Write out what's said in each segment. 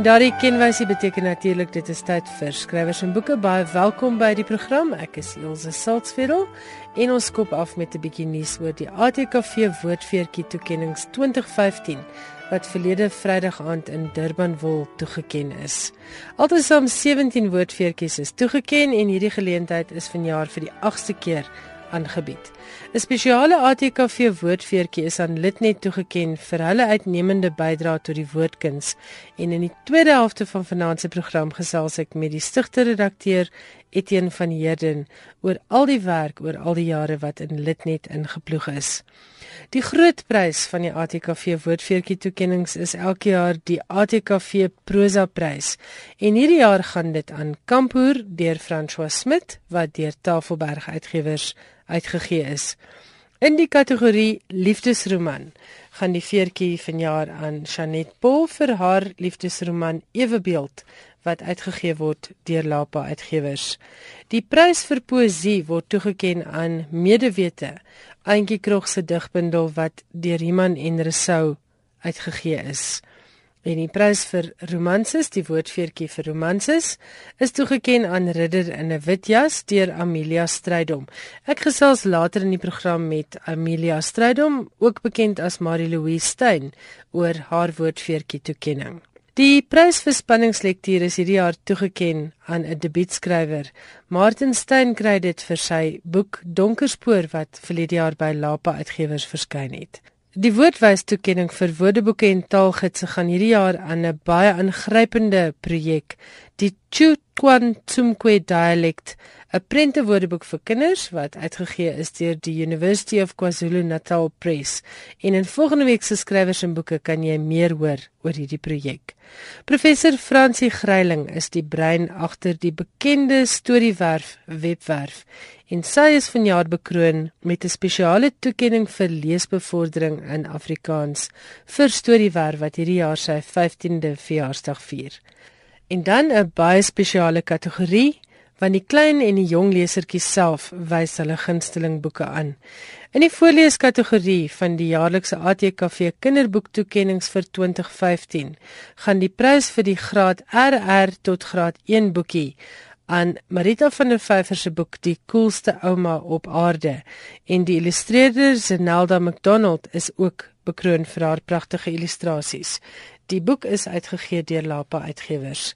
En daardie kenwysie beteken natuurlik dit is tyd vir skrywers en boeke. Baie welkom by die program. Ek is Elsje Saltzfeld en ons skop af met 'n bietjie nuus oor die ATKV Woordfeertjie toekenninge 2015 wat verlede Vrydag aand in Durban wil toegeken is. Altesaam 17 woordfeertjies is toegeken en hierdie geleentheid is vanjaar vir die 8ste keer aangebied. 'n Spesiale ATKV woordfeertjie is aan Litnet toegeken vir hulle uitnemende bydrae tot die woordkuns. En in die tweede helfte van vanaand se program gesels ek met die stigter-redakteur Etienne van Heerden oor al die werk oor al die jare wat in Litnet ingeploeg is. Die groot prys van die ATKV woordfeertjie toekenninge is elke jaar die ATKV Prosa Prys. En hierdie jaar gaan dit aan Kampoer deur François Smit wat deur Tafelberg Uitgewers uitgegee is. In die kategorie liefdesroman gaan die veertjie vanjaar aan Janet Paul vir haar liefdesroman Ewebeeld wat uitgegee word deur Lapa Uitgewers. Die prys vir poësie word toegekend aan Medewete, Auntie Krog se digbundel wat deur Iman en Resou uitgegee is. En die prys vir romanses, die woordfeertjie vir romanses, is toegekend aan Ridder in 'n wit jas deur Amelia Strydom. Ek gesels later in die program met Amelia Strydom, ook bekend as Marie Louise Steyn, oor haar woordfeertjie toekenning. Die prys vir spanningslektuur is hierdie jaar toegekend aan 'n debuutskrywer. Martin Steyn kry dit vir sy boek Donkerspoor wat verlede jaar by Lapa Uitgewers verskyn het. Die woordwys toekenning vir woordeboeke en taalgidse gaan hierdie jaar aan 'n baie aangrypende projek, die Chuquan Tsumkwe dialect, 'n prentewoordeboek vir kinders wat uitgegee is deur die University of KwaZulu-Natal Press. En in volgende week se skrywers en boeke kan jy meer hoor oor hierdie projek. Professor Francie Greiling is die brein agter die bekende Storiewerf webwerf en sy is vanjaar bekroon met 'n spesiale toekenning vir leesbevordering in Afrikaans vir Storiewerf wat hierdie jaar sy 15de verjaarsdag vier. En dan 'n baie spesiale kategorie want die klein en die jong lesertjies self wys hulle gunsteling boeke aan. In die voorleeskategorie van die jaarlikse ATKV kinderboektoekennings vir 2015 gaan die prys vir die graad RR tot graad 1 boekie aan Marita van der Vyver se boek Die coolste ouma op aarde en die illustreerder Zenelda McDonald is ook bekroon vir haar pragtige illustrasies. Die boek is uitgegee deur Lapa Uitgewers.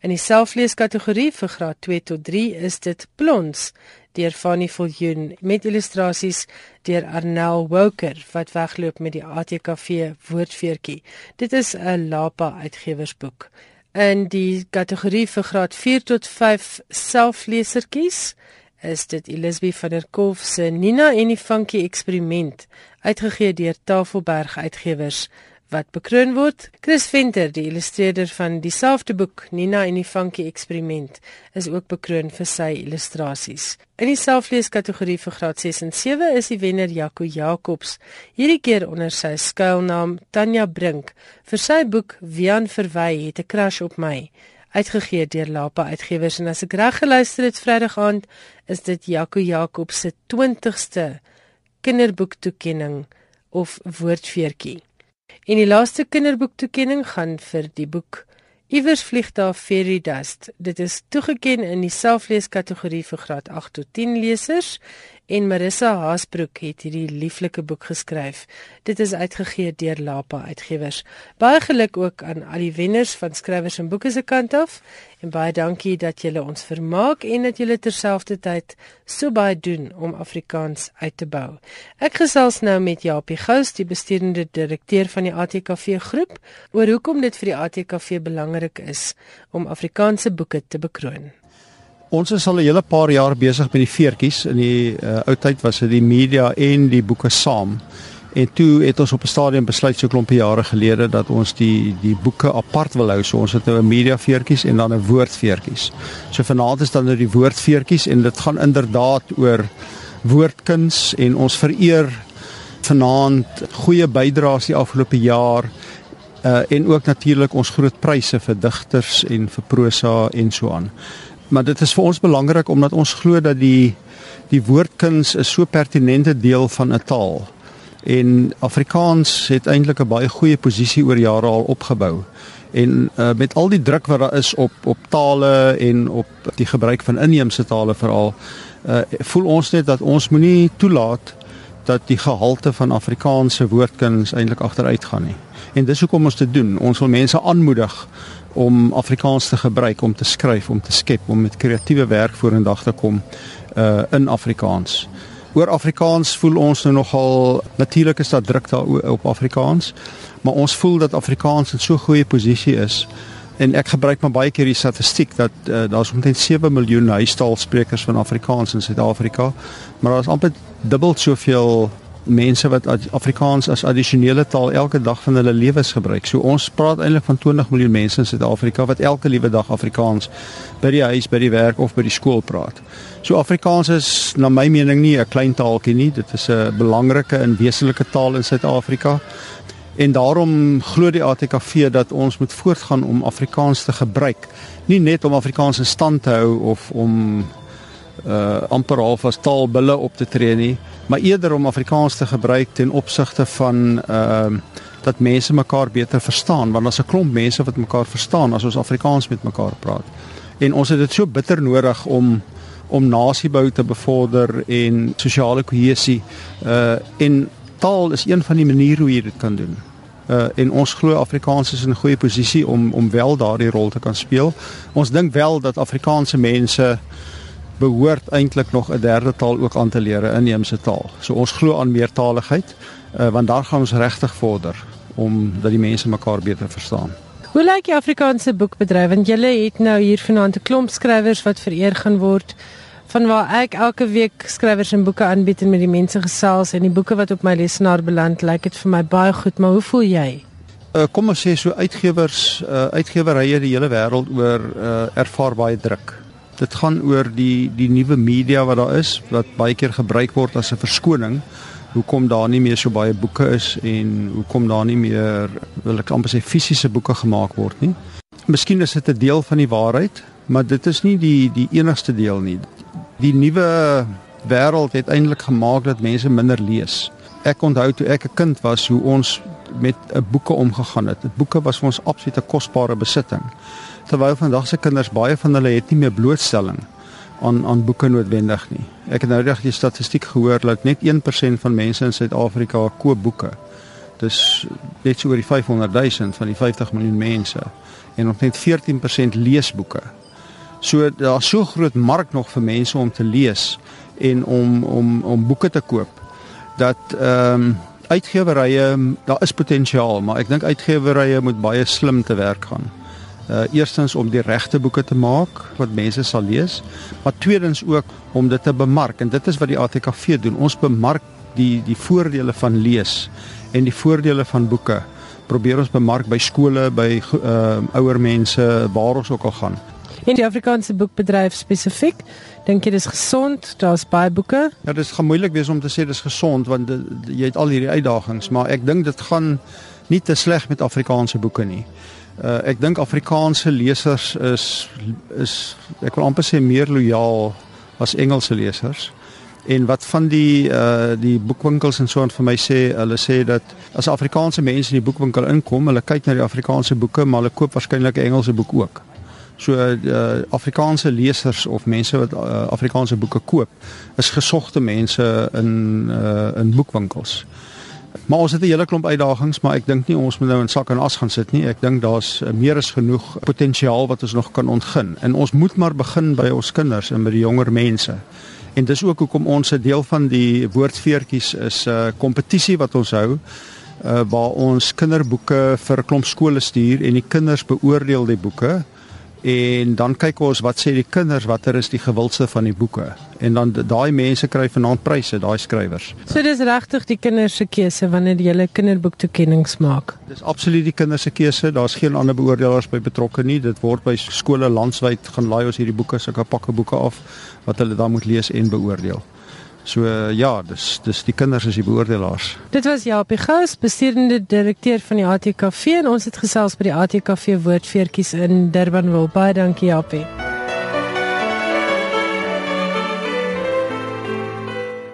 In die selfleeskategorie vir graad 2 tot 3 is dit Plons deur Fanny Viljoen met illustrasies deur Arnel Woker wat wegloop met die ATKV woordfeertjie. Dit is 'n Lapa Uitgewersboek in die kategorie vir graad 4 tot 5 selflesertjies is dit Elisabeth van der Kolf se Nina en die Funky eksperiment uitgegee deur Tafelberg Uitgewers wat bekroon word. Chris Venter, die illustreerder van dieselfde boek Nina en die Funky Eksperiment, is ook bekroon vir sy illustrasies. In die selfleeskategorie vir graad 6 en 7 is die wenner Jaco Jacobs, hierdie keer onder sy skuilnaam Tanya Brink, vir sy boek Wian verwy het 'n crush op my uitgegee deur Lapa Uitgewers en as ek reg geluister het Vrydag aand is dit Jaco Jacobs se 20ste kinderboektoekenning of woordfeertjie. En die laaste kinderboektoekenning gaan vir die boek Iewers vlieg daar fairy dust. Dit is toegeken in die selfleeskategorie vir graad 8 tot 10 lesers en Marissa Haasbroek het hierdie lieflike boek geskryf. Dit is uitgegee deur Lapa Uitgewers. Baie geluk ook aan al die wenners van skrywers en boeke se kant af en baie dankie dat julle ons vermaak en dat julle terselfdertyd so baie doen om Afrikaans uit te bou. Ek gesels nou met Japie Gous, die besturende direkteur van die ATKV groep, oor hoekom dit vir die ATKV belangrik is om Afrikaanse boeke te bekroon. Ons is al 'n hele paar jaar besig met die veertjies. In die uh, ou tyd was dit die media en die boeke saam. En toe het ons op 'n stadium besluit so klompie jare gelede dat ons die die boeke apart wil hou. So ons het nou 'n media veertjies en dan 'n woord veertjies. So vanaand is dan nou die woord veertjies en dit gaan inderdaad oor woordkuns en ons vereer vanaand goeie bydraes die afgelope jaar uh en ook natuurlik ons groot pryse vir digters en vir prosa en so aan maar dit is vir ons belangrik omdat ons glo dat die die woordkuns 'n so pertinente deel van 'n taal En Afrikaans het eintlik 'n baie goeie posisie oor jare al opgebou. En uh, met al die druk wat daar is op op tale en op die gebruik van inheemse tale veral, uh, voel ons net dat ons moenie toelaat dat die gehalte van Afrikaanse woordkuns eintlik agteruit gaan nie. En dis hoekom ons dit doen. Ons wil mense aanmoedig om Afrikaans te gebruik om te skryf, om te skep, om met kreatiewe werk vorendag te kom uh in Afrikaans. Oor Afrikaans voel ons nou nogal natuurlik is daar druk daar op Afrikaans, maar ons voel dat Afrikaans in so goeie posisie is en ek gebruik maar baie keer die statistiek dat uh, daar's omtrent 7 miljoen huistaalsprekers van Afrikaans in Suid-Afrika, maar daar's amper dubbel soveel mense wat Afrikaans as addisionele taal elke dag van hulle lewens gebruik. So ons praat eintlik van 20 miljoen mense in Suid-Afrika wat elke liewe dag Afrikaans by die huis, by die werk of by die skool praat. So Afrikaans is na my mening nie 'n klein taaltjie nie, dit is 'n belangrike en wesenlike taal in Suid-Afrika. En daarom glo die ATKV dat ons moet voortgaan om Afrikaans te gebruik, nie net om Afrikaans in stand te hou of om uh amper half as taalbulle op te tree nie, maar eerder om Afrikaans te gebruik ten opsigte van ehm uh, dat mense mekaar beter verstaan want daar's 'n klomp mense wat mekaar verstaan as ons Afrikaans met mekaar praat. En ons het dit so bitter nodig om om nasiebou te bevorder en sosiale kohesie. Uh en taal is een van die maniere hoe jy dit kan doen. Uh en ons glo Afrikaans is in 'n goeie posisie om om wel daardie rol te kan speel. Ons dink wel dat Afrikaanse mense behoort eintlik nog 'n derde taal ook aan te leer, 'n inheemse taal. So ons glo aan meertaligheid, uh, want daar gaan ons regtig vorder om dat die mense mekaar beter verstaan. Hoe lyk die Afrikaanse boekbedryf? Want julle het nou hier vanaand 'n klomp skrywers wat vereer gaan word. Vanwaar ek elke week skrywers en boeke aanbied en met die mense gesels en die boeke wat op my lesenaar beland, lyk dit vir my baie goed, maar hoe voel jy? Uh, kom ons sê so uitgewers, uh, uitgewerrye die hele wêreld oor uh, ervaar baie druk dit gaan oor die die nuwe media wat daar is wat baie keer gebruik word as 'n verskoning hoekom daar nie meer so baie boeke is en hoekom daar nie meer wil ek amper sê fisiese boeke gemaak word nie. Miskien is dit 'n deel van die waarheid, maar dit is nie die die enigste deel nie. Die nuwe wêreld het eintlik gemaak dat mense minder lees. Ek onthou toe ek 'n kind was hoe ons met 'n boeke omgegaan het. Boeke was vir ons absolute kosbare besitting terwyl vandag se kinders baie van hulle het nie meer blootstelling aan aan boeke noodwendig nie. Ek het nou reg die statistiek gehoor dat net 1% van mense in Suid-Afrika koop boeke. Dis net so oor die 500 000 van die 50 miljoen mense en nog net 14% lees boeke. So daar's so groot mark nog vir mense om te lees en om om om boeke te koop dat ehm um, uitgewerye daar is potensiaal, maar ek dink uitgewerye moet baie slim te werk gaan uh eerstens om die regte boeke te maak wat mense sal lees, maar tweedens ook om dit te bemark en dit is wat die ATKV doen. Ons bemark die die voordele van lees en die voordele van boeke. Probeer ons bemark by skole, by uh ouer mense, waar ons ook al gaan. In die Afrikaanse boekbedryf spesifiek, dink jy dis gesond? Daar's baie boeke. Ja, dit gaan moeilik wees om te sê dis gesond want dit, jy het al hierdie uitdagings, maar ek dink dit gaan nie te sleg met Afrikaanse boeke nie. Uh, ek dink Afrikaanse lesers is is ek wil amper sê meer lojaal as Engelse lesers. En wat van die uh die boekwinkels en so aan vir my sê, hulle sê dat as Afrikaanse mense in die boekwinkel inkom, hulle kyk na die Afrikaanse boeke, maar hulle koop waarskynlik 'n Engelse boek ook. So uh Afrikaanse lesers of mense wat uh, Afrikaanse boeke koop, is gesogte mense in uh in boekwinkels. Maar ons het 'n hele klomp uitdagings, maar ek dink nie ons moet nou in sak en as gaan sit nie. Ek dink daar's eh, meer as genoeg potensiaal wat ons nog kan ontgin. En ons moet maar begin by ons kinders en by die jonger mense. En dis ook hoekom ons 'n deel van die woordfeertjies is 'n uh, kompetisie wat ons hou uh, waar ons kinderboeke vir klomp skole stuur en die kinders beoordeel die boeke en dan kyk ons wat sê die kinders watter is die gewildste van die boeke en dan daai mense kry vanaand pryse daai skrywers. So dis regtig die kinders se keuse wanneer jy hulle kinderboektoekennings maak. Dis absoluut die kinders se keuse. Daar's geen ander beoordelaars by betrokke nie. Dit word by skole landwyd gaan laai ons hierdie boeke sulke pakke boeke af wat hulle dan moet lees en beoordeel. So ja, dis dis die kinders is die beoordelaars. Dit was Japie Gous, bestuurende direkteur van die ATKV en ons het gesels by die ATKV woordfeertjies in Durbanville. Baie dankie Japie.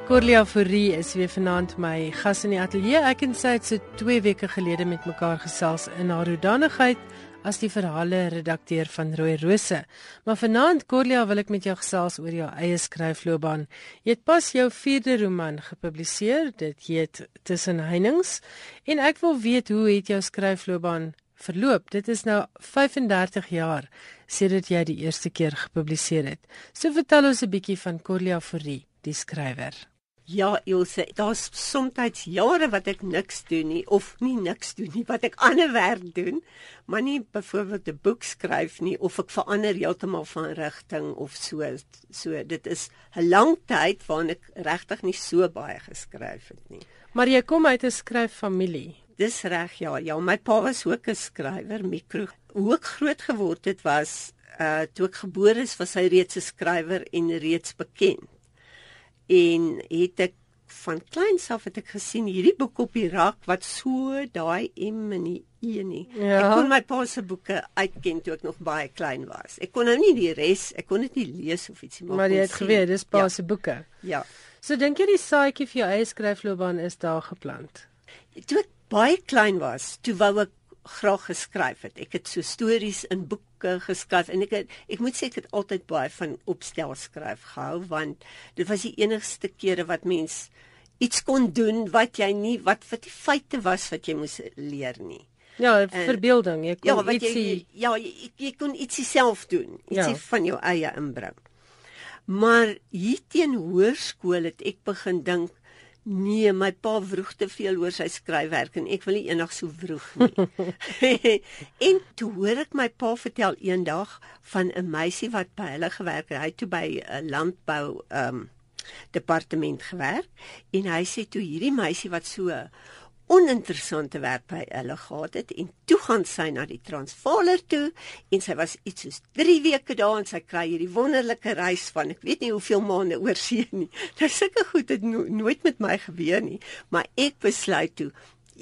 Corlia Fourie is weer vanaand my gas in die ateljee. Ek en sy het so 2 weke gelede met mekaar gesels in haar hoedanigheid as die verhale redakteur van Rooi Rose. Maar vanaand Corlia wil ek met jou gesels oor jou eie skryfloopbaan. Jy het pas jou 4de roman gepubliseer. Dit heet Tussen Heininge en ek wil weet hoe het jou skryfloopbaan verloop? Dit is nou 35 jaar sedert jy die eerste keer gepubliseer het. So vertel ons 'n bietjie van Corlia Fourie die skrywer. Ja, Ilse, daar's soms jare wat ek niks doen nie of nie niks doen nie, wat ek ander werk doen, maar nie byvoorbeeld 'n boek skryf nie of ek verander heeltemal van rigting of so. So dit is 'n lang tyd waarin ek regtig nie so baie geskryf het nie. Maar jy kom uit 'n skryffamilie. Dis reg, ja. Ja, my pa was ook 'n skrywer, mikro. Hoe ek groot geword het was uh toe ek gebore is, was hy reeds 'n skrywer en reeds bekend en het ek van kleins af het ek gesien hierdie boek op die rak wat so daai M in die E nie. Ja. Ek kon my pa se boeke uitken toe ek nog baie klein was. Ek kon nou nie die res, ek kon dit nie lees of ietsie maar. Maar jy het geweet dis pa ja. se boeke. Ja. So dink jy die saadjie vir jou eie skryfloopbaan is daar geplant? Toe ek baie klein was, toe wou ek graag geskryf het. Ek het so stories in boeke geskryf en ek het, ek moet sê ek het altyd baie van opstel skryf gehou want dit was die enigste kere wat mens iets kon doen wat jy nie wat wat die feite was wat jy moes leer nie. Ja, verbeelding. Jy kon ja, ietsie jy, ja, jy, jy kon ietsie self doen, ietsie ja. van jou eie inbring. Maar hier teen hoërskool het ek begin dink Nee, my pa vroeg te veel oor sy skryfwerk en ek wil nie eendag so vroeg nie. en toe hoor ek my pa vertel eendag van 'n meisie wat by hulle gewerk het. Hy het toe by 'n landbou ehm um, departement gewerk en hy sê toe hierdie meisie wat so oninteressante werk by hulle gehad het en toe gaan sy na die Transvaaler toe en sy was iets soos 3 weke daar en sy kry hierdie wonderlike reis van ek weet nie hoeveel maande oor see nie. Nou sulke goed het no nooit met my gebeur nie, maar ek besluit toe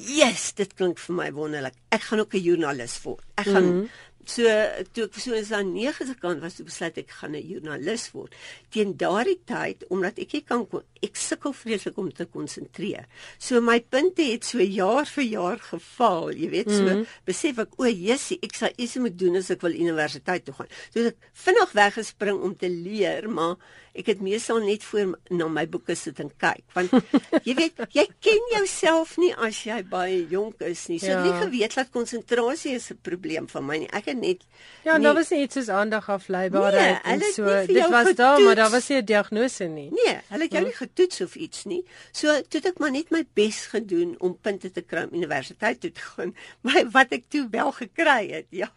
Yes, dit klink vir my wonderlik. Ek gaan ook 'n joernalis word. Ek gaan mm -hmm. So toe ek so is aan 9 se kant was toe besluit ek gaan 'n joernalis word. Teen daardie tyd omdat ek nie kan ek sukkel vreeslik om te konsentreer. So my punte het so jaar vir jaar geval, jy weet, so mm -hmm. besef ek o, Jessie, ek sal iets moet doen as ek wil universiteit toe gaan. So ek vinnig weggespring om te leer, maar ek het meestal net voor na my boeke sit en kyk want jy weet jy ken jouself nie as jy baie jonk is nie. So ja. nie geweet dat konsentrasie is 'n probleem vir my nie. Ek het net ja daar was nie iets soos aandag afleibaarheid nee, en so. dit was getoets. daar maar daar was nie 'n diagnose nie. Nee hulle het jou nie getoets of iets nie. So toe ek maar net my bes gedoen om punte te kry om universiteit toe te gaan maar wat ek toe wel gekry het ja.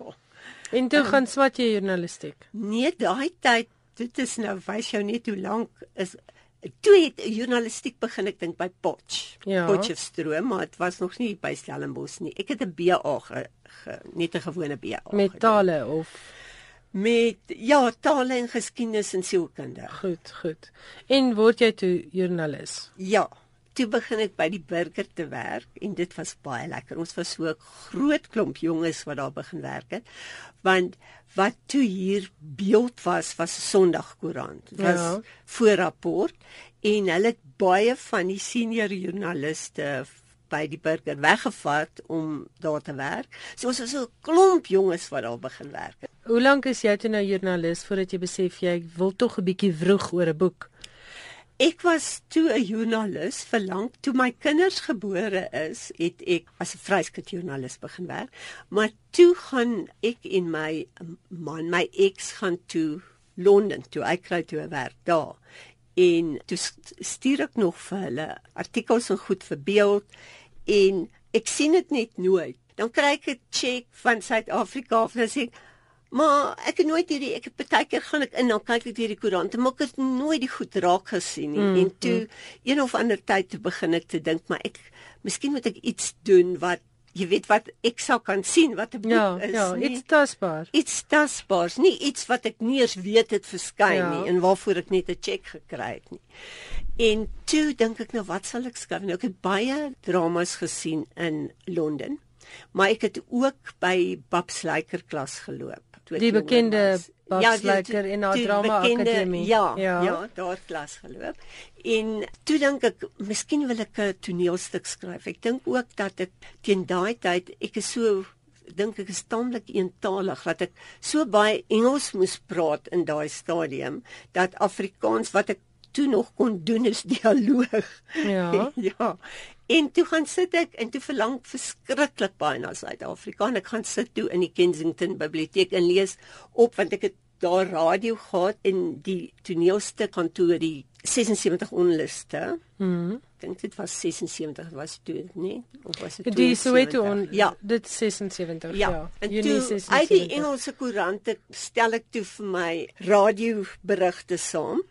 En toe um, gaan swat jy journalistiek? Nee daai tyd dit is nou wys jou net hoe lank is toe het journalistiek begin ek dink by Potch. Ja. Potchefstroom, maar dit was nog nie by Stellenbosch nie. Ek het 'n BA ge, ge, net 'n gewone BA. Met tale of met ja, tale en geskiedenis en sielkunde. Goed, goed. En word jy toe joernalis? Ja. Toe begin ek by die burger te werk en dit was baie lekker. Ons was so 'n groot klomp jonges wat daar begin werk het. Want wat toe hier beeld was was Sondagkoerant. Dit was ja. voorrapport en hulle het baie van die senior joernaliste by die burger weggevat om daar te werk. So ons so 'n klomp jonges wat daar begin werk. Hoe lank is jy toe nou joernalis voordat jy besef jy wil tog 'n bietjie vroeg oor 'n boek? Ek was toe 'n joernalis vir lank toe my kinders gebore is, het ek as 'n vryskut joernalis begin werk. Maar toe gaan ek en my man, my ex gaan toe Londen toe. Ek kry toe 'n werk daar. En toe stuur ek nog vir hulle artikels en goed vir beeld en ek sien dit net nooit. Dan kry ek 'n cheque van Suid-Afrika of dan sê ek Maar ek het nooit hierdie ek het baie keer gaan ek in dan kyk ek hierdie koerante maar ek het nooit die goed raak gesien nie mm, en toe mm. een of ander tyd te begin ek te dink maar ek miskien moet ek iets doen wat jy weet wat ek sou kan sien wat 'n boek ja, is ja nie? iets tasbaar iets tasbaar nie iets wat ek nie eens weet het verskyn ja. nie en waarvoor ek net 'n cheque gekry het nie en toe dink ek nou wat sal ek skryf nou ek het baie dramas gesien in Londen Maar ek het ook by Babs Lyker klas geloop. Die bekende Babs ja, in haar drama akademie. Ja, ja, ja, daar klas geloop. En toe dink ek, miskien wil ek 'n toneelstuk skryf. Ek dink ook dat ek teen daai tyd ek is so dink ek is taamlik eentalig dat ek so baie Engels moes praat in daai stadium dat Afrikaans wat ek toe nog kon doen is dialoog. Ja. ja. En toe gaan sit ek en toe verlang verskriklik baie na Suid-Afrika en ek gaan sit toe in die Kensington biblioteek en lees op want ek het daar radio gehad in die toneelstuk kantoor die 76 onluste. Mhm. Dink dit was 76 was toe, nee? Of was dit Die Soweto on ja, dit 76 ja. ja. En toe uit die Engelse koerante stel ek toe vir my radio berigte saam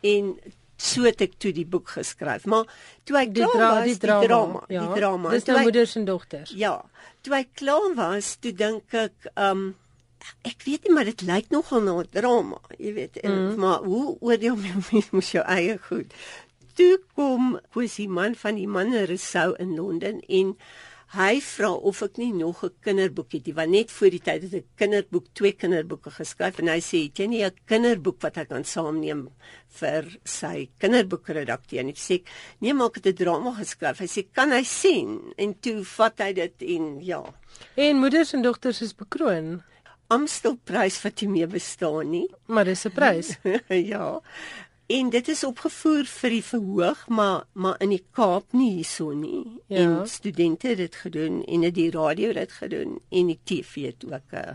en so het ek toe die boek geskryf. Maar toe ek die, dra was, die drama, die drama, ja. die drama. Dis nou moeders en dogters. Ja. Toe ek klaar was, toe dink ek, ehm um, ek weet nie maar dit lyk nogal na 'n drama, jy weet, mm. maar hoe oordeel mens mens jou eie goed. Toe kom was die man van die manne Resou in Londen en Hy vra of ek nie nog 'n kinderboek het nie, want net voor die tyd het ek 'n kinderboek, twee kinderboeke geskryf en hy sê, "Het jy nie 'n kinderboek wat ek kan saamneem vir sy kinderboekredakteur nie?" Sê ek, "Nee, maar ek het 'n drama geskryf." Hy sê, "Kan hy sien?" En toe vat hy dit en ja. En moeders en dogters is bekroon. Amstelprys wat nie meer bestaan nie, maar dis 'n prys. ja. En dit is opgevoer vir die verhoog, maar maar in die Kaap nie hierso nie. Ja. En studente het dit gedoen en het die radio dit gedoen en die TV het ook uh,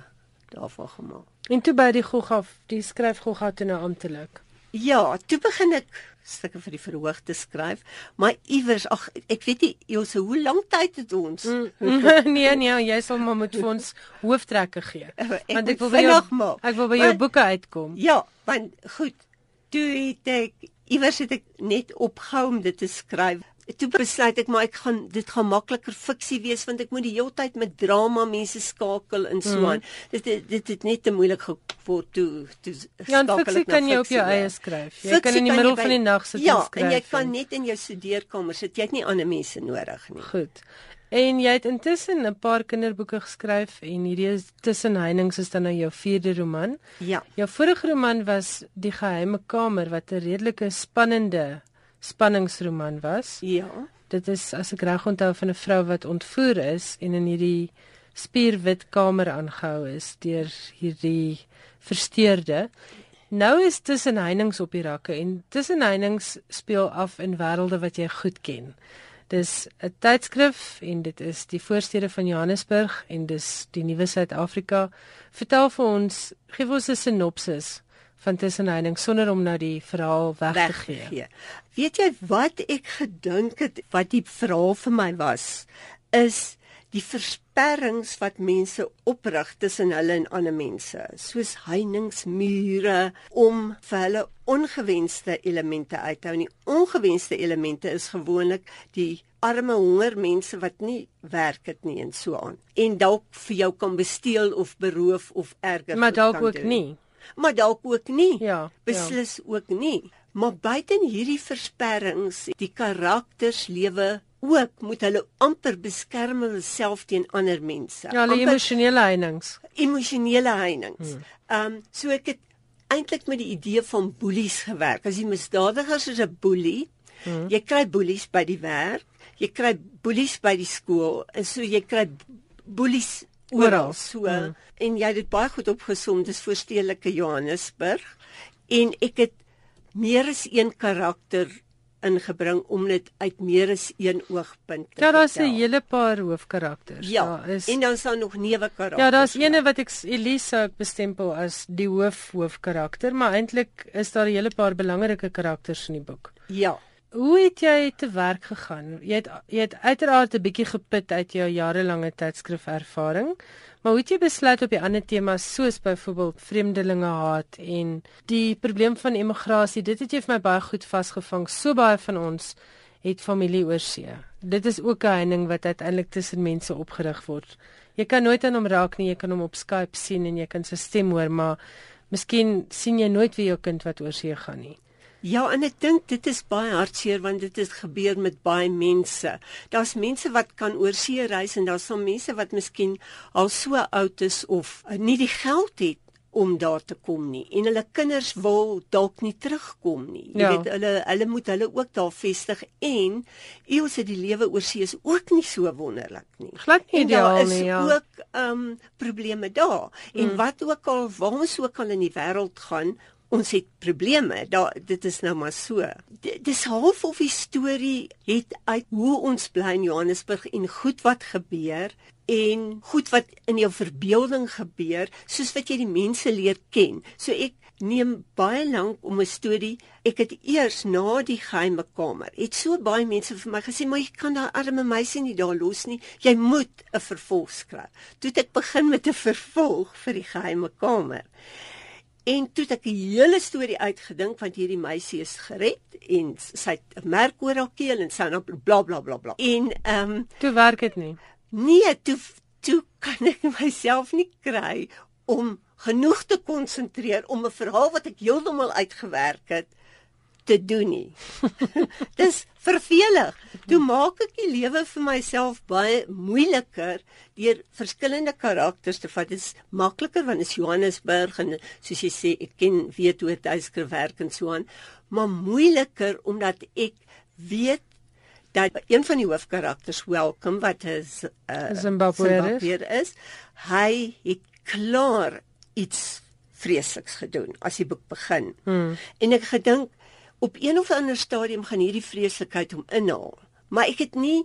daarvan gemaak. En toe by die Gogga, die skryf Gogga toe nou amptelik. Ja, toe begin ek stukke vir die verhoog te skryf, maar iewers ag ek weet nie jy so hoe lank tyd het ons? Mm, nee nee, jy sal maar moet vir ons hooftrekke gee. Ek want ek wil by jou ek wil by jou boeke uitkom. Ja, want goed toe het ek iewers het ek net opgehou om dit te skryf. Toe besluit ek maar ek gaan dit gaan makliker fiksie wees want ek moet die hele tyd met drama mense skakel en so aan. Mm. Dit, dit dit het net te moeilik geword toe toe ja, skakel fiksie kan jy op jou eie skryf. Jy fiksie kan in die middel by, van die nag sit ja, en skryf. Ja, en jy kan net in jou studeerkamer sit. Jy het nie ander mense nodig nie. Goed. En jy het intussen 'n paar kinderboeke geskryf en hierdie is tussen heininge is dan nou jou vierde roman. Ja. Jou vorige roman was Die geheime kamer wat 'n redelike spannende spanningsroman was. Ja. Dit is as ek reg onthou van 'n vrou wat ontvoer is en in hierdie spierwit kamer aangehou is deur hierdie versteurde. Nou is tussen heininge op die rakke en tussen heininge speel af in wêrelde wat jy goed ken. Dis 'n tydskrif en dit is die voorstede van Johannesburg en dis die nuwe Suid-Afrika. Vertel vir ons, gee ons 'n sinopsis van tussenheining sonder om nou die verhaal weg, weg te gee. gee. Weet jy wat ek gedink het wat die verhaal vir my was is die versperrings wat mense oprig tussen hulle en ander mense, soos heiningsmure om vir hulle ongewenste elemente uit te hou. Die ongewenste elemente is gewoonlik die arme honger mense wat nie werk het nie en so aan. En dalk vir jou kan besteel of beroof of erger. Maar dalk ook doen. nie. Maar dalk ook nie. Ja. Beslis ja. ook nie. Maar buiten hierdie versperrings, die karakters lewe ook moet hulle amper beskerm hulle self teen ander mense. Ja, hulle emosionele heininge. Emosionele heininge. Hmm. Ehm um, so ek het eintlik met die idee van boelies gewerk. As die misdadigers is 'n boelie, hmm. jy kry boelies by die werk, jy kry boelies by die skool en so jy kry boelies oral so hmm. en jy het dit baie goed opgesom dis voorstedelike Johannesburg en ek het meer as een karakter ingebring om dit uit meer as een oogpunt te Ja, daar's 'n hele paar hoofkarakters. Ja, daar is En dan staan nog neuwe karakters. Ja, daar's eene wat ek Elisa bestempel as die hoof hoofkarakter, maar eintlik is daar 'n hele paar belangrike karakters in die boek. Ja. Hoe het jy te werk gegaan? Jy het jy het uiteraard 'n bietjie geput uit jou jarelange tydskrifervaring, maar hoe het jy besluit op die ander temas soos byvoorbeeld vreemdelinge haat en die probleem van immigrasie? Dit het jy vir my baie goed vasgevang. So baie van ons het familie oorsee. Dit is ook 'n heining wat uiteindelik tussen mense opgerig word. Jy kan nooit aan hom raak nie, jy kan hom op Skype sien en jy kan sy stem hoor, maar miskien sien jy nooit weer jou kind wat oorsee gaan nie. Ja, en ek dink dit is baie hartseer want dit het gebeur met baie mense. Daar's mense wat kan oorsee reis en daar's sommige mense wat miskien al so oud is of nie die geld het om daar te kom nie en hulle kinders wil dalk nie terugkom nie. Jy ja. weet hulle hulle moet hulle ook daar vestig en eers het die lewe oor see is ook nie so wonderlik nie. Glad nie ideaal nie. Ja. ook ehm um, probleme daar. En mm. wat ook al waar ons ook al in die wêreld gaan, ons het probleme. Daar dit is nou maar so. D dis half of die storie het uit hoe ons bly in Johannesburg en goed wat gebeur en goed wat in jou verbeelding gebeur soos wat jy die mense leer ken. So ek neem baie lank om 'n storie. Ek het eers na die geheime kamer. Het so baie mense vir my gesê, "Maar jy kan daai arme meisie nie daar los nie. Jy moet 'n vervolg skryf." Toe het ek begin met 'n vervolg vir die geheime kamer. En toe het ek 'n hele storie uitgedink want hierdie meisie is gered en sy het 'n merk oor haar keel en sy nou bla bla bla bla. En ehm um, toe werk dit nie. Nee, toe toe kan ek myself nie kry om genoeg te konsentreer om 'n verhaal wat ek heeltemal uitgewerk het te doen nie. Dis vervelig. Toe maak ek die lewe vir myself baie moeiliker deur verskillende karakters te vat. Dit is makliker want is Johannesburg en soos jy sê, ek ken weet hoe dit skryfwerk en so aan, maar moeiliker omdat ek weet dat een van die hoofkarakters Welcome wat is uh, Zimbabwe is, hy het klaar iets vreesliks gedoen as die boek begin. Hmm. En ek gedink op een of ander stadium gaan hierdie vreeslikheid hom inhaal. Maar ek het nie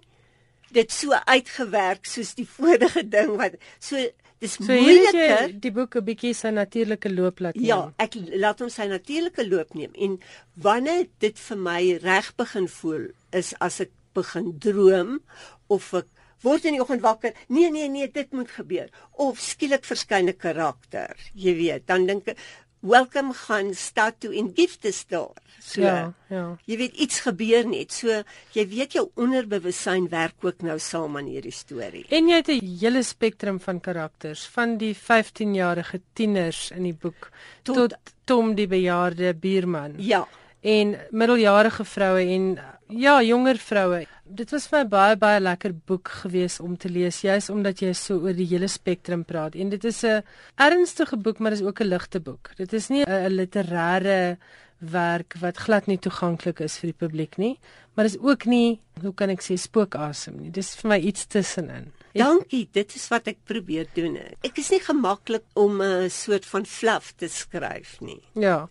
dit so uitgewerk soos die vorige ding wat so dis so moeiliker die boek 'n bietjie sy natuurlike loop laat neem. Ja, ek laat hom sy natuurlike loop neem en wanneer dit vir my reg begin voel is as ek begin droom of ek word in die oggend wakker. Nee, nee, nee, dit moet gebeur. Of skielik verskyn 'n karakter. Jy weet, dan dink ek welcome gaan start to in gift the store. So, ja, ja. Jy weet iets gebeur net. So jy weet jou onderbewussyn werk ook nou saam aan hierdie storie. En jy het 'n hele spektrum van karakters, van die 15-jarige tieners in die boek tot, tot Tom die bejaarde buurman. Ja en middeljarige vroue en ja, jonger vroue. Dit was vir my baie baie lekker boek gewees om te lees, juis omdat jy so oor die hele spektrum praat. En dit is 'n ernstige boek, maar dis ook 'n ligte boek. Dit is nie 'n literêre werk wat glad nie toeganklik is vir die publiek nie, maar dis ook nie, hoe kan ek sê, spookasem nie. Dis vir my iets tussenin. Dankie, dit is wat ek probeer doen. Ek is nie gemaklik om 'n soort van fluff te skryf nie. Ja.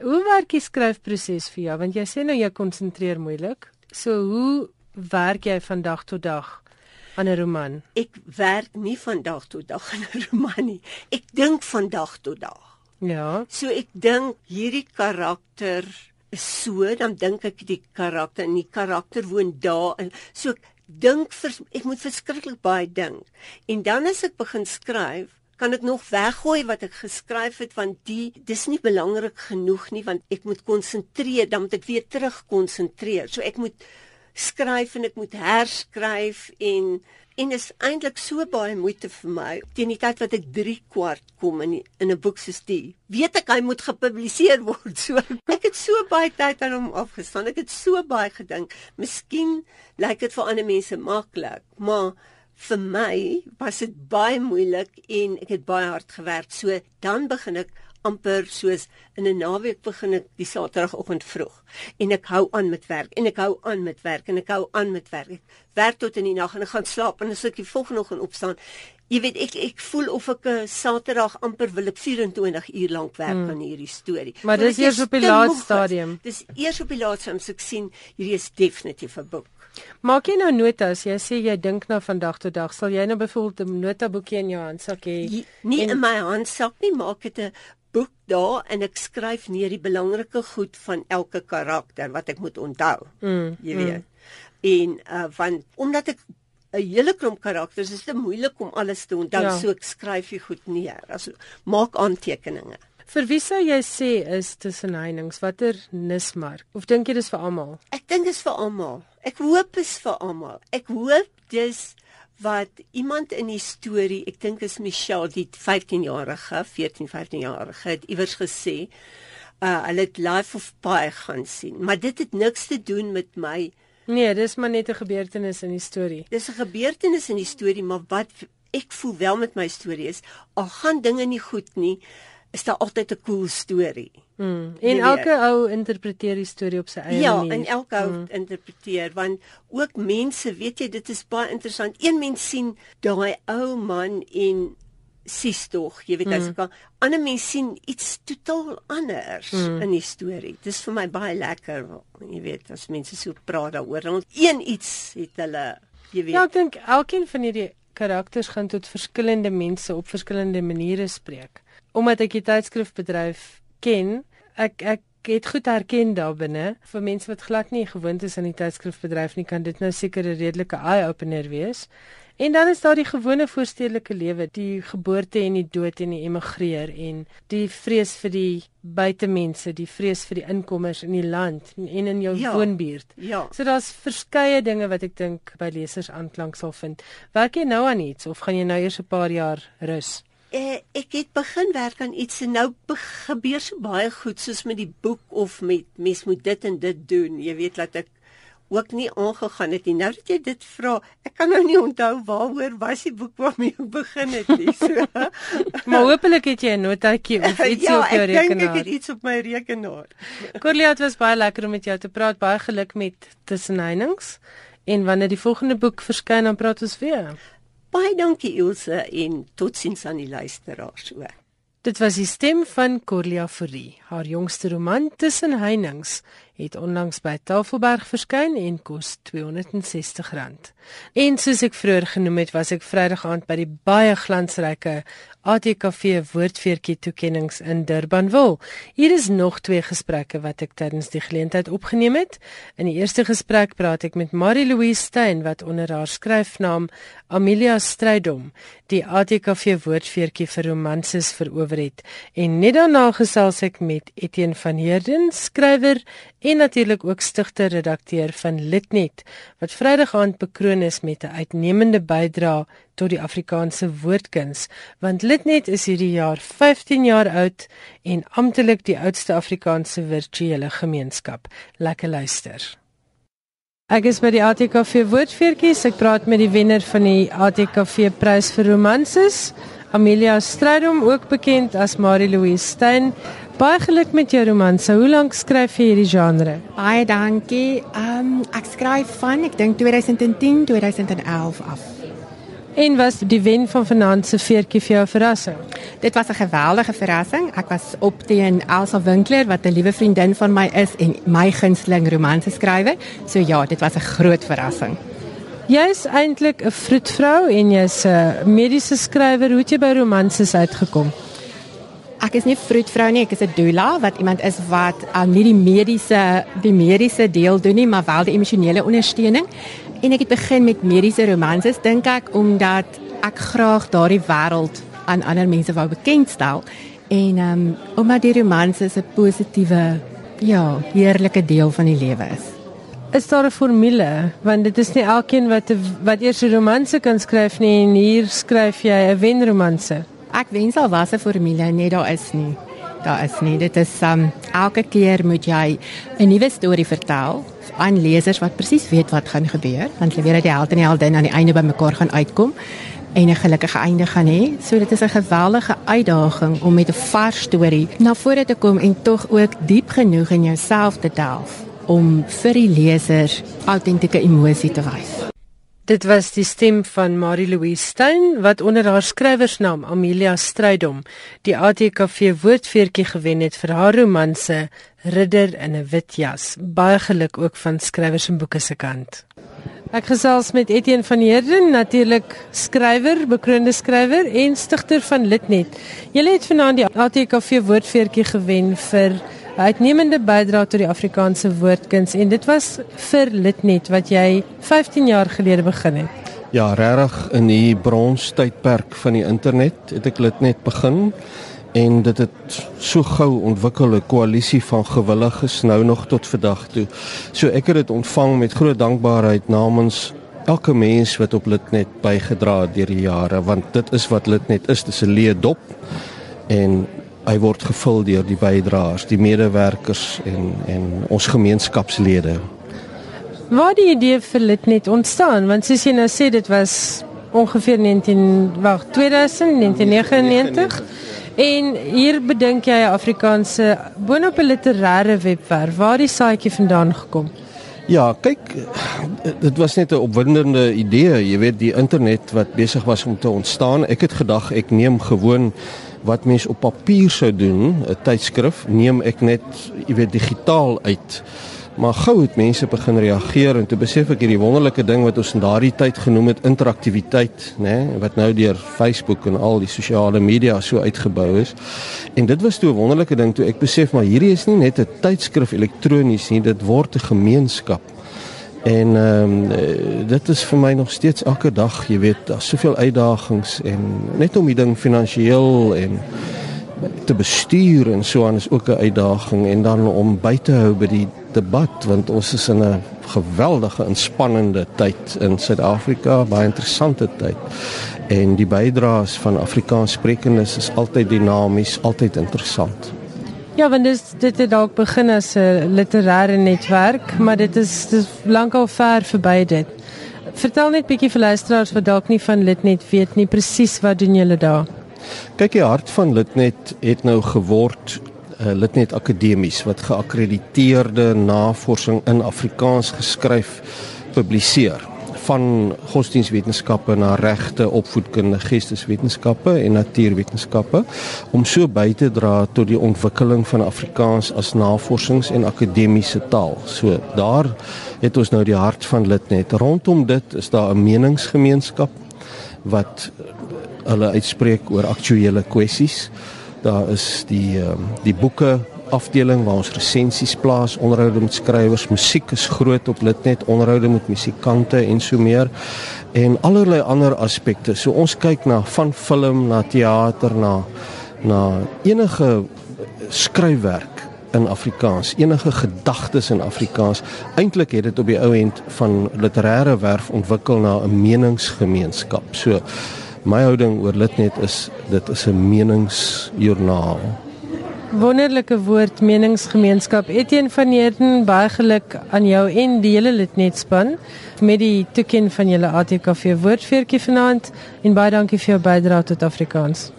Hoe werk die skryfproses vir jou? Want jy sê nou jy konsentreer moeilik. So hoe werk jy van dag tot dag aan 'n roman? Ek werk nie van dag tot dag aan 'n roman nie. Ek dink van dag tot dag. Ja. So ek dink hierdie karakter is so, dan dink ek die karakter en die karakter woon daar en so ek dink vir ek moet verskriklik baie dink. En dan as ek begin skryf, kan ek nog weggooi wat ek geskryf het want die dis nie belangrik genoeg nie want ek moet konsentreer, dan moet ek weer terug konsentreer. So ek moet skryf en ek moet herskryf en en is eintlik so baie moeite vir my teen die tyd wat ek 3 kwart kom in die, in 'n boek soos die weet ek hy moet gepubliseer word so. Ek het so baie tyd aan hom afgestaan ek het so baie gedink miskien lyk dit vir ander mense maklik maar vir my was dit baie moeilik en ek het baie hard gewerk so dan begin ek amper soos in 'n naweek begin ek die Saterdagoggend vroeg en ek hou aan met werk en ek hou aan met werk en ek hou aan met werk. Ek werk tot in die nag en ek gaan slaap en as ek die volgende oggend opstaan, jy weet ek ek voel of ek 'n Saterdag amper wil ek 24 uur lank werk hmm. aan hierdie storie. Maar dis eers op die laaste stadium. Dis eers op die laaste stadium so ek sien hierdie is definitief 'n boek. Maak jy nou notas? Jy sê jy dink nou van dag tot dag. Sal jy nou byvoorbeeld 'n notaboekie in jou handsak hê? Nie en, in my handsak nie, maak dit 'n boek daar en ek skryf neer die belangrike goed van elke karakter wat ek moet onthou. Mm, jy weet. Mm. En uh van omdat ek 'n hele klomp karakters is dit moeilik om alles te onthou, ja. so ek skryf dit goed neer. As maak aantekeninge. Vir wie sou jy sê is tussen heininge watter nismark? Of dink jy dis vir almal? Ek dink dis vir almal. Ek hoop is vir almal. Ek hoop dis wat iemand in die storie, ek dink is Michelle, die 15-jarige, 14, 15-jarige het iewers gesê, uh hulle het Life of Pi gaan sien, maar dit het niks te doen met my Nee, dis maar net 'n gebeurtenis in die storie. Dis 'n gebeurtenis in die storie, maar wat ek voel wel met my storie is, al gaan dinge nie goed nie, is daar altyd 'n cool storie. Mm. En elke ou interpreteer die storie op sy eie ja, manier. Ja, en elke ou mm. interpreteer want ook mense, weet jy, dit is baie interessant. Een mens sien daai ou man en sies tog, jy weet mm. as ek kan ander mense sien iets totaal anders mm. in die storie. Dis vir my baie lekker, jy weet, as mense so praat daaroor. Want een iets het hulle, jy weet. Ja, ek dink elkeen van hierdie karakters gaan tot verskillende mense op verskillende maniere spreek. Omdat ek die tydskrifbedryf ken, ek ek het goed herken daarbinne vir mense wat glad nie gewoond is aan die tydskrifbedryf nie, kan dit nou seker 'n redelike eye-opener wees. En dan is daar die gewone voorstedelike lewe, die geboorte en die dood en die emigreer en die vrees vir die buitemense, die vrees vir die inkomers in die land en in jou ja, woonbuurt. Ja. So daar's verskeie dinge wat ek dink by lesers aanklank sal vind. Werk jy nou aan iets of gaan jy nou eers 'n paar jaar rus? Eh, ek het begin werk aan iets en nou gebeur so baie goed soos met die boek of met mens moet dit en dit doen. Jy weet dat ek ook nie aangegaan het nie. Nou dat jy dit vra, ek kan nou nie onthou waaroor was die boek waarmee ek begin het nie. So. maar hopelik het jy 'n notaatjie of iets ja, op jou rekenaar. Ja, ek dink ek het iets op my rekenaar. Corlia, dit was baie lekker om met jou te praat. Baie geluk met Tussenheinings. En wanneer die volgende boek verskyn, dan praat ons weer. Baie dankie Ilse en totsiens aan die luisteraars ook. Dit was die stem van Corlia Fourie. Haar jongste roman Tussenheinings het onlangs by Tafelberg verskyn en kos R260. En soos ek vroeër genoem het, was ek Vrydag aand by die baie glansryke ATKV woordfeertjie toekenninge in Durbanville. Hier is nog twee gesprekke wat ek tydens die geleentheid opgeneem het. In die eerste gesprek praat ek met Marie Louise Stein wat onder haar skryfnaam Amelia Strydom die ATKV woordfeertjie vir romanses verower het. En net daarna gesels ek met Etienne van Heerden, skrywer en natuurlik ook stigter redakteur van Litnet wat Vrydag aand bekroon is met 'n uitnemende bydrae tot die Afrikaanse woordkuns want Litnet is hierdie jaar 15 jaar oud en amptelik die oudste Afrikaanse virtuele gemeenskap. Lekker luister. Ek is by die ATKV woordfeertjies. Ek praat met die wenner van die ATKV prys vir romanses, Amelia Strydom, ook bekend as Marie Louise Stein. Baie geluk met jou romanse. Hoe lank skryf jy hierdie genre? Baie dankie. Ehm um, ek skryf van ek dink 2010, 2011 af. En was die wen van vanaand se veertjie vir jou verrassing? Dit was 'n geweldige verrassing. Ek was op teen Elsa Winkler wat 'n liewe vriendin van my is en my gunsteling romanse skrywer. So ja, dit was 'n groot verrassing. Jy is eintlik 'n vroedvrou en jy's 'n mediese skrywer. Hoe het jy by romanses uitgekom? Ek is nie vroedvrou nie, ek is 'n doula wat iemand is wat um, nie die mediese die mediese deel doen nie, maar wel die emosionele ondersteuning. En ek het begin met mediese romanses dink ek omdat ek graag daardie wêreld aan ander mense wou bekendstel en um, omdat die romanses 'n positiewe ja, heerlike deel van die lewe is. Is daar 'n formule want dit is nie elkeen wat wat eers 'n romanse kan skryf nie en hier skryf jy 'n wenromanse. Ek wens al was 'n formule, nee daar is nie. Daar is nie. Dit is um elke keer moet jy 'n nuwe storie vertel aan lesers wat presies weet wat gaan gebeur, want hulle weet dat die held en die heldin aan die einde bymekaar gaan uitkom en 'n gelukkige einde gaan hê. So dit is 'n geweldige uitdaging om met 'n vars storie na vore te kom en tog ook diep genoeg in jouself te delf om vir die leser autentieke emosie te wys. Dit was die stem van Marie Louise Stein wat onder haar skrywersnaam Amelia Strydom die ATKV woordfeertjie gewen het vir haar romanse Ridder in 'n wit jas. Baie geluk ook van skrywers en boeke se kant. Ek gesels met Etienne van Heerden, natuurlik skrywer, bekroonde skrywer en stigter van Litnet. Jy het vanaand die ATKV woordfeertjie gewen vir uitnemende bydra tot die Afrikaanse woordkuns en dit was vir Litnet wat jy 15 jaar gelede begin het. Ja, regtig in die bronstydperk van die internet het ek Litnet begin en dit het so gou ontwikkel 'n koalisie van gewilliges nou nog tot vandag toe. So ek het dit ontvang met groot dankbaarheid namens elke mens wat op Litnet bygedra het deur die jare want dit is wat Litnet is, dis 'n leedop en hy word gevul deur die bydraers, die medewerkers en en ons gemeenskapslede. Waar die idee vir Litnet ontstaan? Want soos jy nou sê dit was ongeveer 19 wag 2000 1999 en hier bedink jy 'n Afrikaanse boonop 'n literêre webwerf waar die saadjie vandaan gekom Ja, kyk, dit was net 'n opwindende idee, jy weet die internet wat besig was om te ontstaan. Ek het gedag ek neem gewoon wat mens op papier sou doen, 'n tydskrif, neem ek net, jy weet, digitaal uit. Maar gou het mense begin reageer en toe besef ek hierdie wonderlike ding wat ons in daardie tyd genoem het interaktiwiteit, nê, nee, wat nou deur Facebook en al die sosiale media so uitgebou is. En dit was toe 'n wonderlike ding toe ek besef maar hierdie is nie net 'n tydskrif elektronies nie, dit word 'n gemeenskap. En ehm um, dit is vir my nog steeds elke dag, jy weet, daar's soveel uitdagings en net om die ding finansiëel en te bestuur en so aan is ook 'n uitdaging en dan om by te hou by die debat want ons is in 'n geweldige inspannende tyd in Suid-Afrika, baie interessante tyd. En die bydraes van Afrikaanssprekendes is altyd dinamies, altyd interessant. Ja, want dis dit het dalk begin as 'n literêre netwerk, maar dit is dis lankal ver verby dit. Vertel net bietjie vir luisteraars wat dalk nie van Litnet weet nie presies wat doen julle daar? Kyk, die hart van Litnet het nou geword uh, Litnet Akademies wat geakkrediteerde navorsing in Afrikaans geskryf publiseer van godsdienstwetenskappe na regte, opvoedkunde, geesteswetenskappe en natuurwetenskappe om so by te dra tot die ontwikkeling van Afrikaans as navorsings- en akademiese taal. So daar het ons nou die hart van Litnet. Rondom dit is daar 'n meningsgemeenskap wat hulle uitspreek oor aktuelle kwessies. Daar is die ehm die boeke afdeling waar ons resensies plaas, onderhoude met skrywers, musiek is groot op Litnet, onderhoude met musikante en so meer en allerlei ander aspekte. So ons kyk na van film na teater na na enige skryfwerk in Afrikaans, enige gedagtes in Afrikaans. Eintlik het dit op die ou end van literêre werf ontwikkel na 'n meningsgemeenskap. So my houding oor Litnet is dit is 'n meningsjoernaal. Wonderlike woord meningsgemeenskap. Etienne van Heerden, baie geluk aan jou en die hele Litnet span met die toeken van julle ATKV woordfeertjie vanaand en baie dankie vir jou bydrae tot Afrikaans.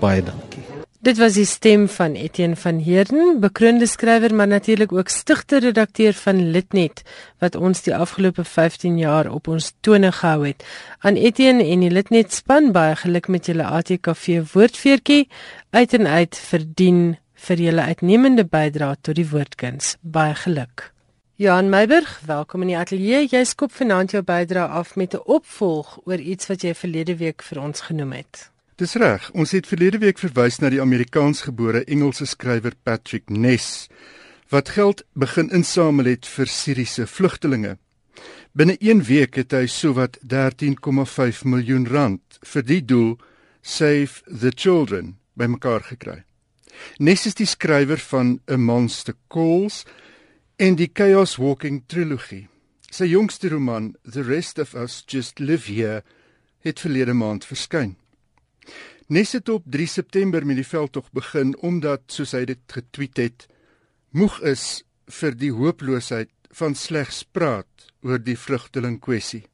Baie dankie. Dit was die stem van Etienne van Heerden, bekroonde skrywer maar natuurlik ook stigter-redakteur van Litnet wat ons die afgelope 15 jaar op ons tone gehou het. Aan Etienne en die Litnet span baie geluk met julle ATKV woordfeertjie uit en uit verdien vir julle uitnemende bydrae tot die woordkuns. Baie geluk. Johan Meiburg, welkom in die ateljee. Jy skop vanaand jou bydrae af met 'n opvolg oor iets wat jy verlede week vir ons genoem het. Dis reg. Ons het verlede week verwys na die Amerikaansgebore Engelse skrywer Patrick Ness wat geld begin insamel het vir Siriëse vlugtelinge. Binne 1 week het hy sowat 13,5 miljoen rand vir die doel Save the Children bymekaar gekry. Ness is die skrywer van A Monster Calls en die Chaos Walking trilogie. Sy jongste roman The Rest of Us Just Live Here het verlede maand verskyn. Nes het op 3 September met die veldtog begin omdat soos hy dit getweet het, moeg is vir die hooploosheid van slegs praat oor die vlugteling kwessie.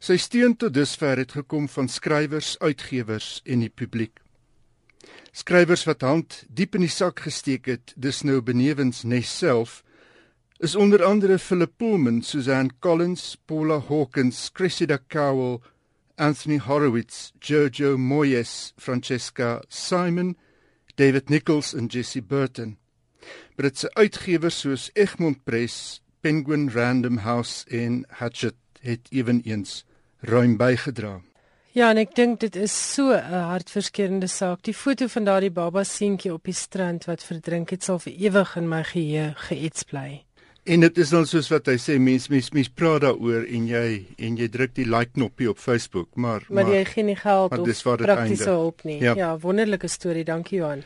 Sy steun tot dusver het gekom van skrywers, uitgewers en die publiek. Skrywers wat hand diep in die sak gesteek het, dis nou benewens Nes self, is onder andere Philip Pullman, Suzanne Collins, Paula Hawkins, Cressida Cowell, Anthony Horowitz, Jojo Moyes, Francesca Simon, David Nichols en Jesse Burton. Britse uitgewers soos Egmont Press, Penguin Random House en Hachette het eweneens ruim bygedra. Ja, en ek dink dit is so 'n hartverskeurende saak. Die foto van daardie baba seentjie op die strand wat verdrink het sal vir ewig in my geheue geets bly. En dit is dan soos wat hy sê mense mense mens praat daaroor en jy en jy druk die like knoppie op Facebook, maar maar, maar jy gee nie geld of praktiese hulp nie. Ja. ja, wonderlike storie, dankie Johan.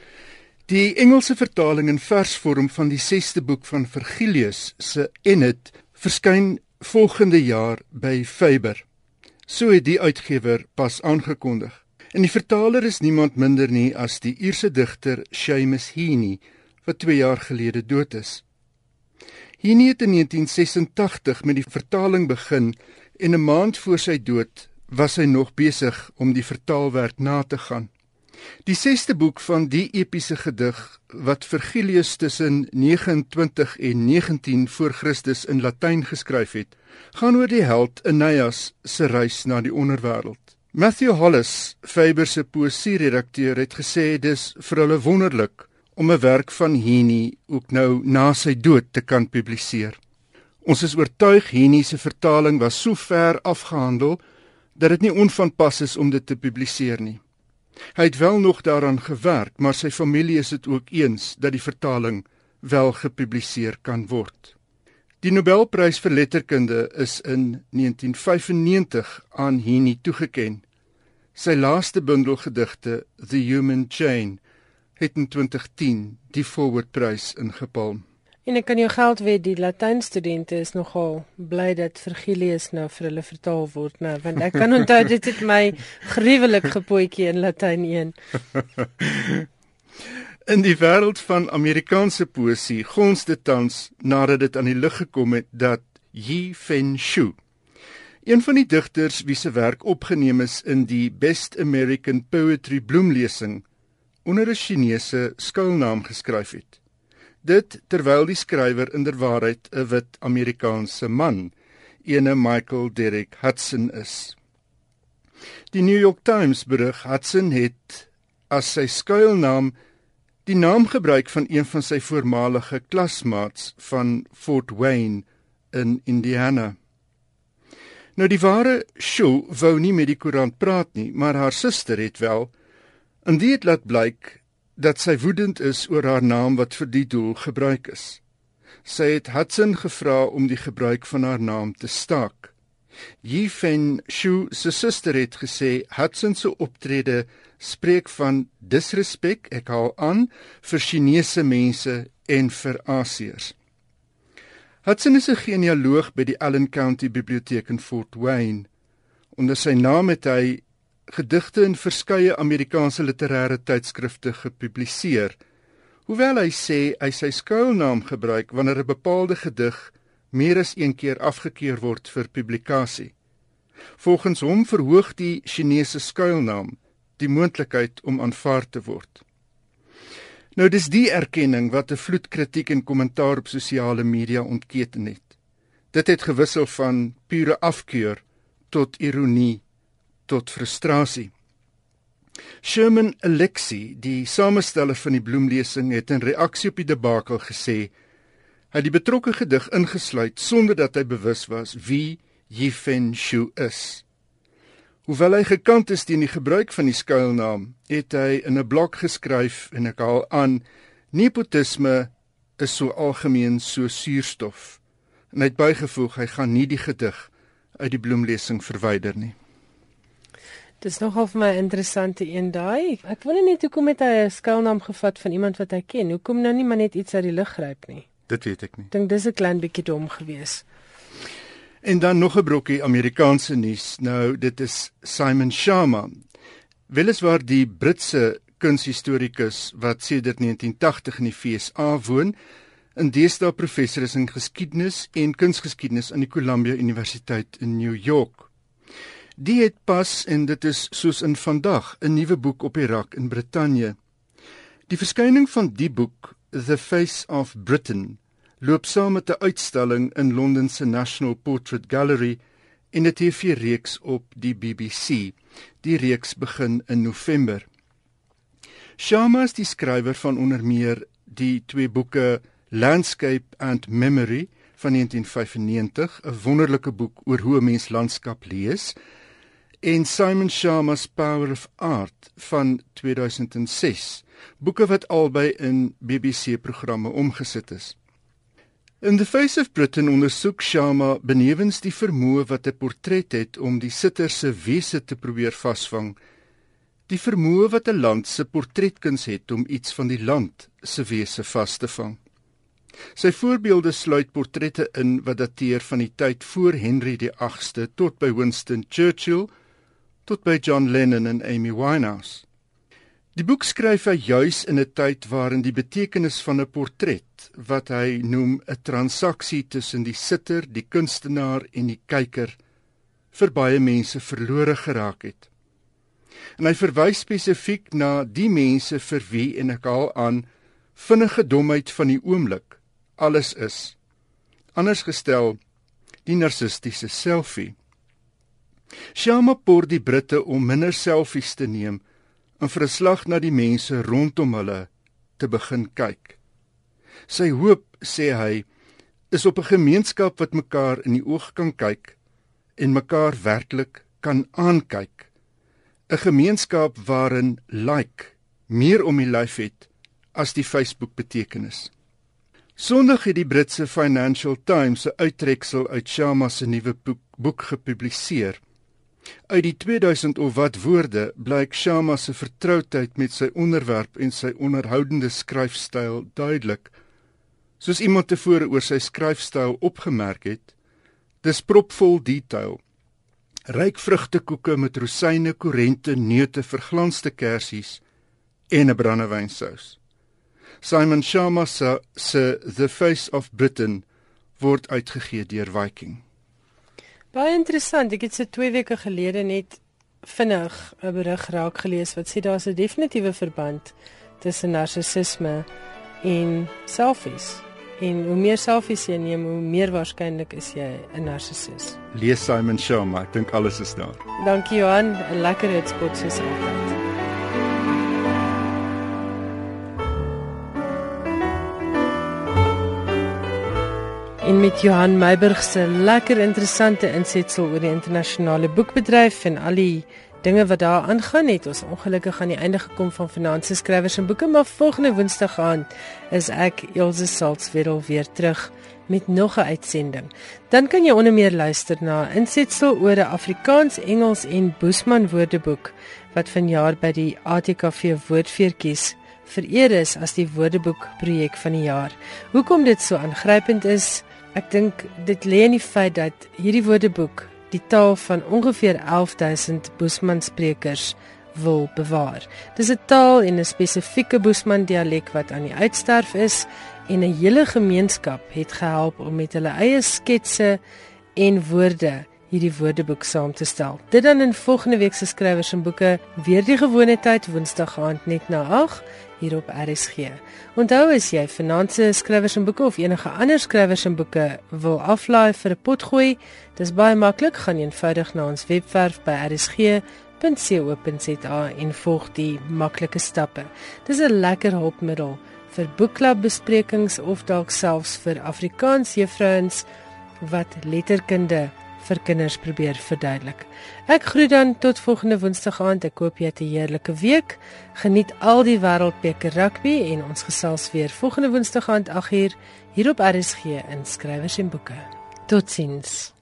Die Engelse vertaling in versvorm van die 6ste boek van Vergilius se Enid verskyn volgende jaar by Faber. So het die uitgewer pas aangekondig. En die vertaler is niemand minder nie as die Ierse digter Seamus Heaney wat 2 jaar gelede dood is. Heaney het in 1986 met die vertaling begin en 'n maand voor sy dood was hy nog besig om die vertaalwerk na te gaan. Die 6ste boek van die epiese gedig wat Virgilius tussen 29 en 19 voor Christus in Latyn geskryf het, gaan oor die held Aeneas se reis na die onderwêreld. Matthew Hollis, Faber se poësie-redakteur, het gesê dis vir hulle wonderlik om 'n werk van Heaney ook nou na sy dood te kan publiseer. Ons is oortuig Heaney se vertaling was so ver afgehandel dat dit nie onvanpas is om dit te publiseer nie. Hy het wel nog daaraan gewerk, maar sy familie is dit ook eens dat die vertaling wel gepubliseer kan word. Die Nobelprys vir letterkunde is in 1995 aan Heaney toegekend. Sy laaste bundel gedigte, The Human Chain, het in 2010 die Forward-prys ingepalm. En ek kan jou geld weet die Latyn studente is nogal bly dat Virgilius nou vir hulle vertaal word nou want ek kan onthou dit het my gruwelik gepootjie in Latyn 1. In die wêreld van Amerikaanse poësie gons dit tans nadat dit aan die lig gekom het dat Yi Fen Shu, een van die digters wie se werk opgeneem is in die Best American Poetry bloemlesing onder 'n Chinese skuilnaam geskryf het dit terwyl die skrywer inderwaarheid 'n wit Amerikaanse man, ene Michael Derrick Hudson is. Die New York Times berig Hudson het as sy skuilnaam die naam gebruik van een van sy voormalige klasmaats van Fort Wayne in Indiana. Nou die ware Shu wou nie met die koerant praat nie, maar haar suster het wel en dit laat blyk dat sy woedend is oor haar naam wat vir die doel gebruik is. Sy het Hudson gevra om die gebruik van haar naam te staak. Yi Fen Shu se suster het gesê Hudson se optrede spreek van disrespek, ek haal aan, vir Chinese mense en vir Asiërs. Hudson is 'n genealoog by die Allen County Biblioteek in Fort Wayne. Onder sy naam het hy gedigte in verskeie Amerikaanse literêre tydskrifte gepubliseer. Hoewel hy sê hy sy skuilnaam gebruik wanneer 'n bepaalde gedig meer as een keer afgekeur word vir publikasie. Volgens hom verhoog die Chinese skuilnaam die moontlikheid om aanvaar te word. Nou dis die erkenning wat 'n vloed kritiek en kommentaar op sosiale media ontketen het. Dit het gewissel van pure afkeur tot ironie tot frustrasie. Sherman Alexie, die samesteller van die bloemlesing, het in reaksie op die debakel gesê hy die betrokke gedig ingesluit sonder dat hy bewus was wie Yi Fen Shu is. Hoewel hy gekant is teen die gebruik van die skuilnaam, het hy in 'n blok geskryf en ek haal aan: "Nepotisme is so algemeen so suurstof." En hy het bygevoeg hy gaan nie die gedig uit die bloemlesing verwyder nie. Dis nogal vir my interessante een daai. Ek wonder net hoekom het hy 'n skuilnaam gevat van iemand wat hy ken. Hoekom nou nie maar net iets uit die lug gryp nie? Dit weet ek nie. Dink dis 'n klein bietjie dom gewees. En dan nog 'n brokkie Amerikaanse nuus. Nou dit is Simon Sharma. Weliswaar die Britse kunshistorikus wat sedert 1980 in die FSA woon, en deesdae professor is in geskiedenis en kunsgeskiedenis aan die Columbia Universiteit in New York. Die het pas en dit is soos in vandag 'n nuwe boek op die rak in Brittanje. Die verskyning van die boek, The Face of Britain, loop saam met 'n uitstalling in Londen se National Portrait Gallery in 'n TV-reeks op die BBC. Die reeks begin in November. Sharma is die skrywer van onder meer die twee boeke Landscape and Memory van 1995, 'n wonderlike boek oor hoe 'n mens landskap lees en Simon Sharma's Power of Art van 2006, boeke wat albei in BBC-programme omgesit is. In The Face of Britain ondersoek Sharma benewens die vermoë wat 'n portret het om die sitter se wese te probeer vasvang, die vermoë wat 'n land se portretkuns het om iets van die land se wese vas te vang. Sy voorbeelde sluit portrette in wat dateer van die tyd voor Henry die 8ste tot by Winston Churchill tot by John Lennon en Amy Winehouse. Die boek skryf hy juis in 'n tyd waarin die betekenis van 'n portret, wat hy noem 'n transaksie tussen die sitter, die kunstenaar en die kyker, vir baie mense verlore geraak het. En hy verwys spesifiek na die mense vir wie en ek haal aan vinnige domheid van die oomblik alles is. Anders gestel, die narcistiese selfie. Shama poor die Britte om minder selfies te neem en vir 'n slag na die mense rondom hulle te begin kyk. Sy hoop, sê hy, is op 'n gemeenskap wat mekaar in die oog kan kyk en mekaar werklik kan aankyk. 'n Gemeenskap waarin like meer om die lyf het as die Facebook betekenis. Sondag het die Britse Financial Times 'n uittreksel uit Shama se nuwe boek, boek gepubliseer. Uit die 2000 of wat woorde blyk Shama se vertroudheid met sy onderwerp en sy onderhoudende skryfstyl duidelik. Soos iemand tevore oor sy skryfstyl opgemerk het, dis propvol detail. Ryk vrugtekoeke met rosyne, korente, neute, verglanste kersies en 'n brandewynsaus. Simon Sharma se The Face of Britain word uitgegee deur Viking. Baie interessant. Ek het se 2 weke gelede net vinnig 'n berig raak gelees wat sê daar's 'n definitiewe verband tussen narcissisme en selfies. En hoe meer selfies jy neem, hoe meer waarskynlik is jy 'n narcissus. Lees Simon Sharma, ek dink alles is daar. Dankie Johan, 'n lekker hitspot soos altyd. En met Johan Meiburg se lekker interessante insetsel oor die internasionale boekbedryf en al die dinge wat daar aangaan het. Ons ongelukkig aan die einde gekom van Finansie Skrywers en Boeke, maar volgende Woensdag aand is ek Elsje Salzwetel weer terug met nog 'n uitsending. Dan kan jy onder meer luister na insetsel oor 'n Afrikaans, Engels en Boesman woordeboek wat vanjaar by die ATKV Woordfeertjies vereer is as die woordeboek projek van die jaar. Hoekom dit so aangrypend is, Ek dink dit lê in die feit dat hierdie woordeboek die taal van ongeveer 11000 Boesman sprekers wil bewaar. Dis 'n taal en 'n spesifieke Boesman dialek wat aan die uitsterf is en 'n hele gemeenskap het gehelp om met hulle eie sketse en woorde hierdie woordeboek saam te stel. Dit dan in volgende week se skrywers en boeke weer die gewone tyd Woensdag aand net na 8 hier op RSG. Onthou as jy finansiële skrywers en boeke of enige ander skrywers en boeke wil aflaai vir 'n potgooi, dis baie maklik, gaan eenvoudig na ons webwerf by rsg.co.za en volg die maklike stappe. Dis 'n lekker hulpmiddel vir boekklub besprekings of dalk selfs vir Afrikaans juffrouens wat letterkunde vir kinders probeer verduidelik. Ek groet dan tot volgende Woensdag aand. Ek hoop jy het 'n heerlike week. Geniet al die wêreldbeker rugby en ons gesels weer volgende Woensdag aand 8uur hier op RSG in Skrywers en Boeke. Totsiens.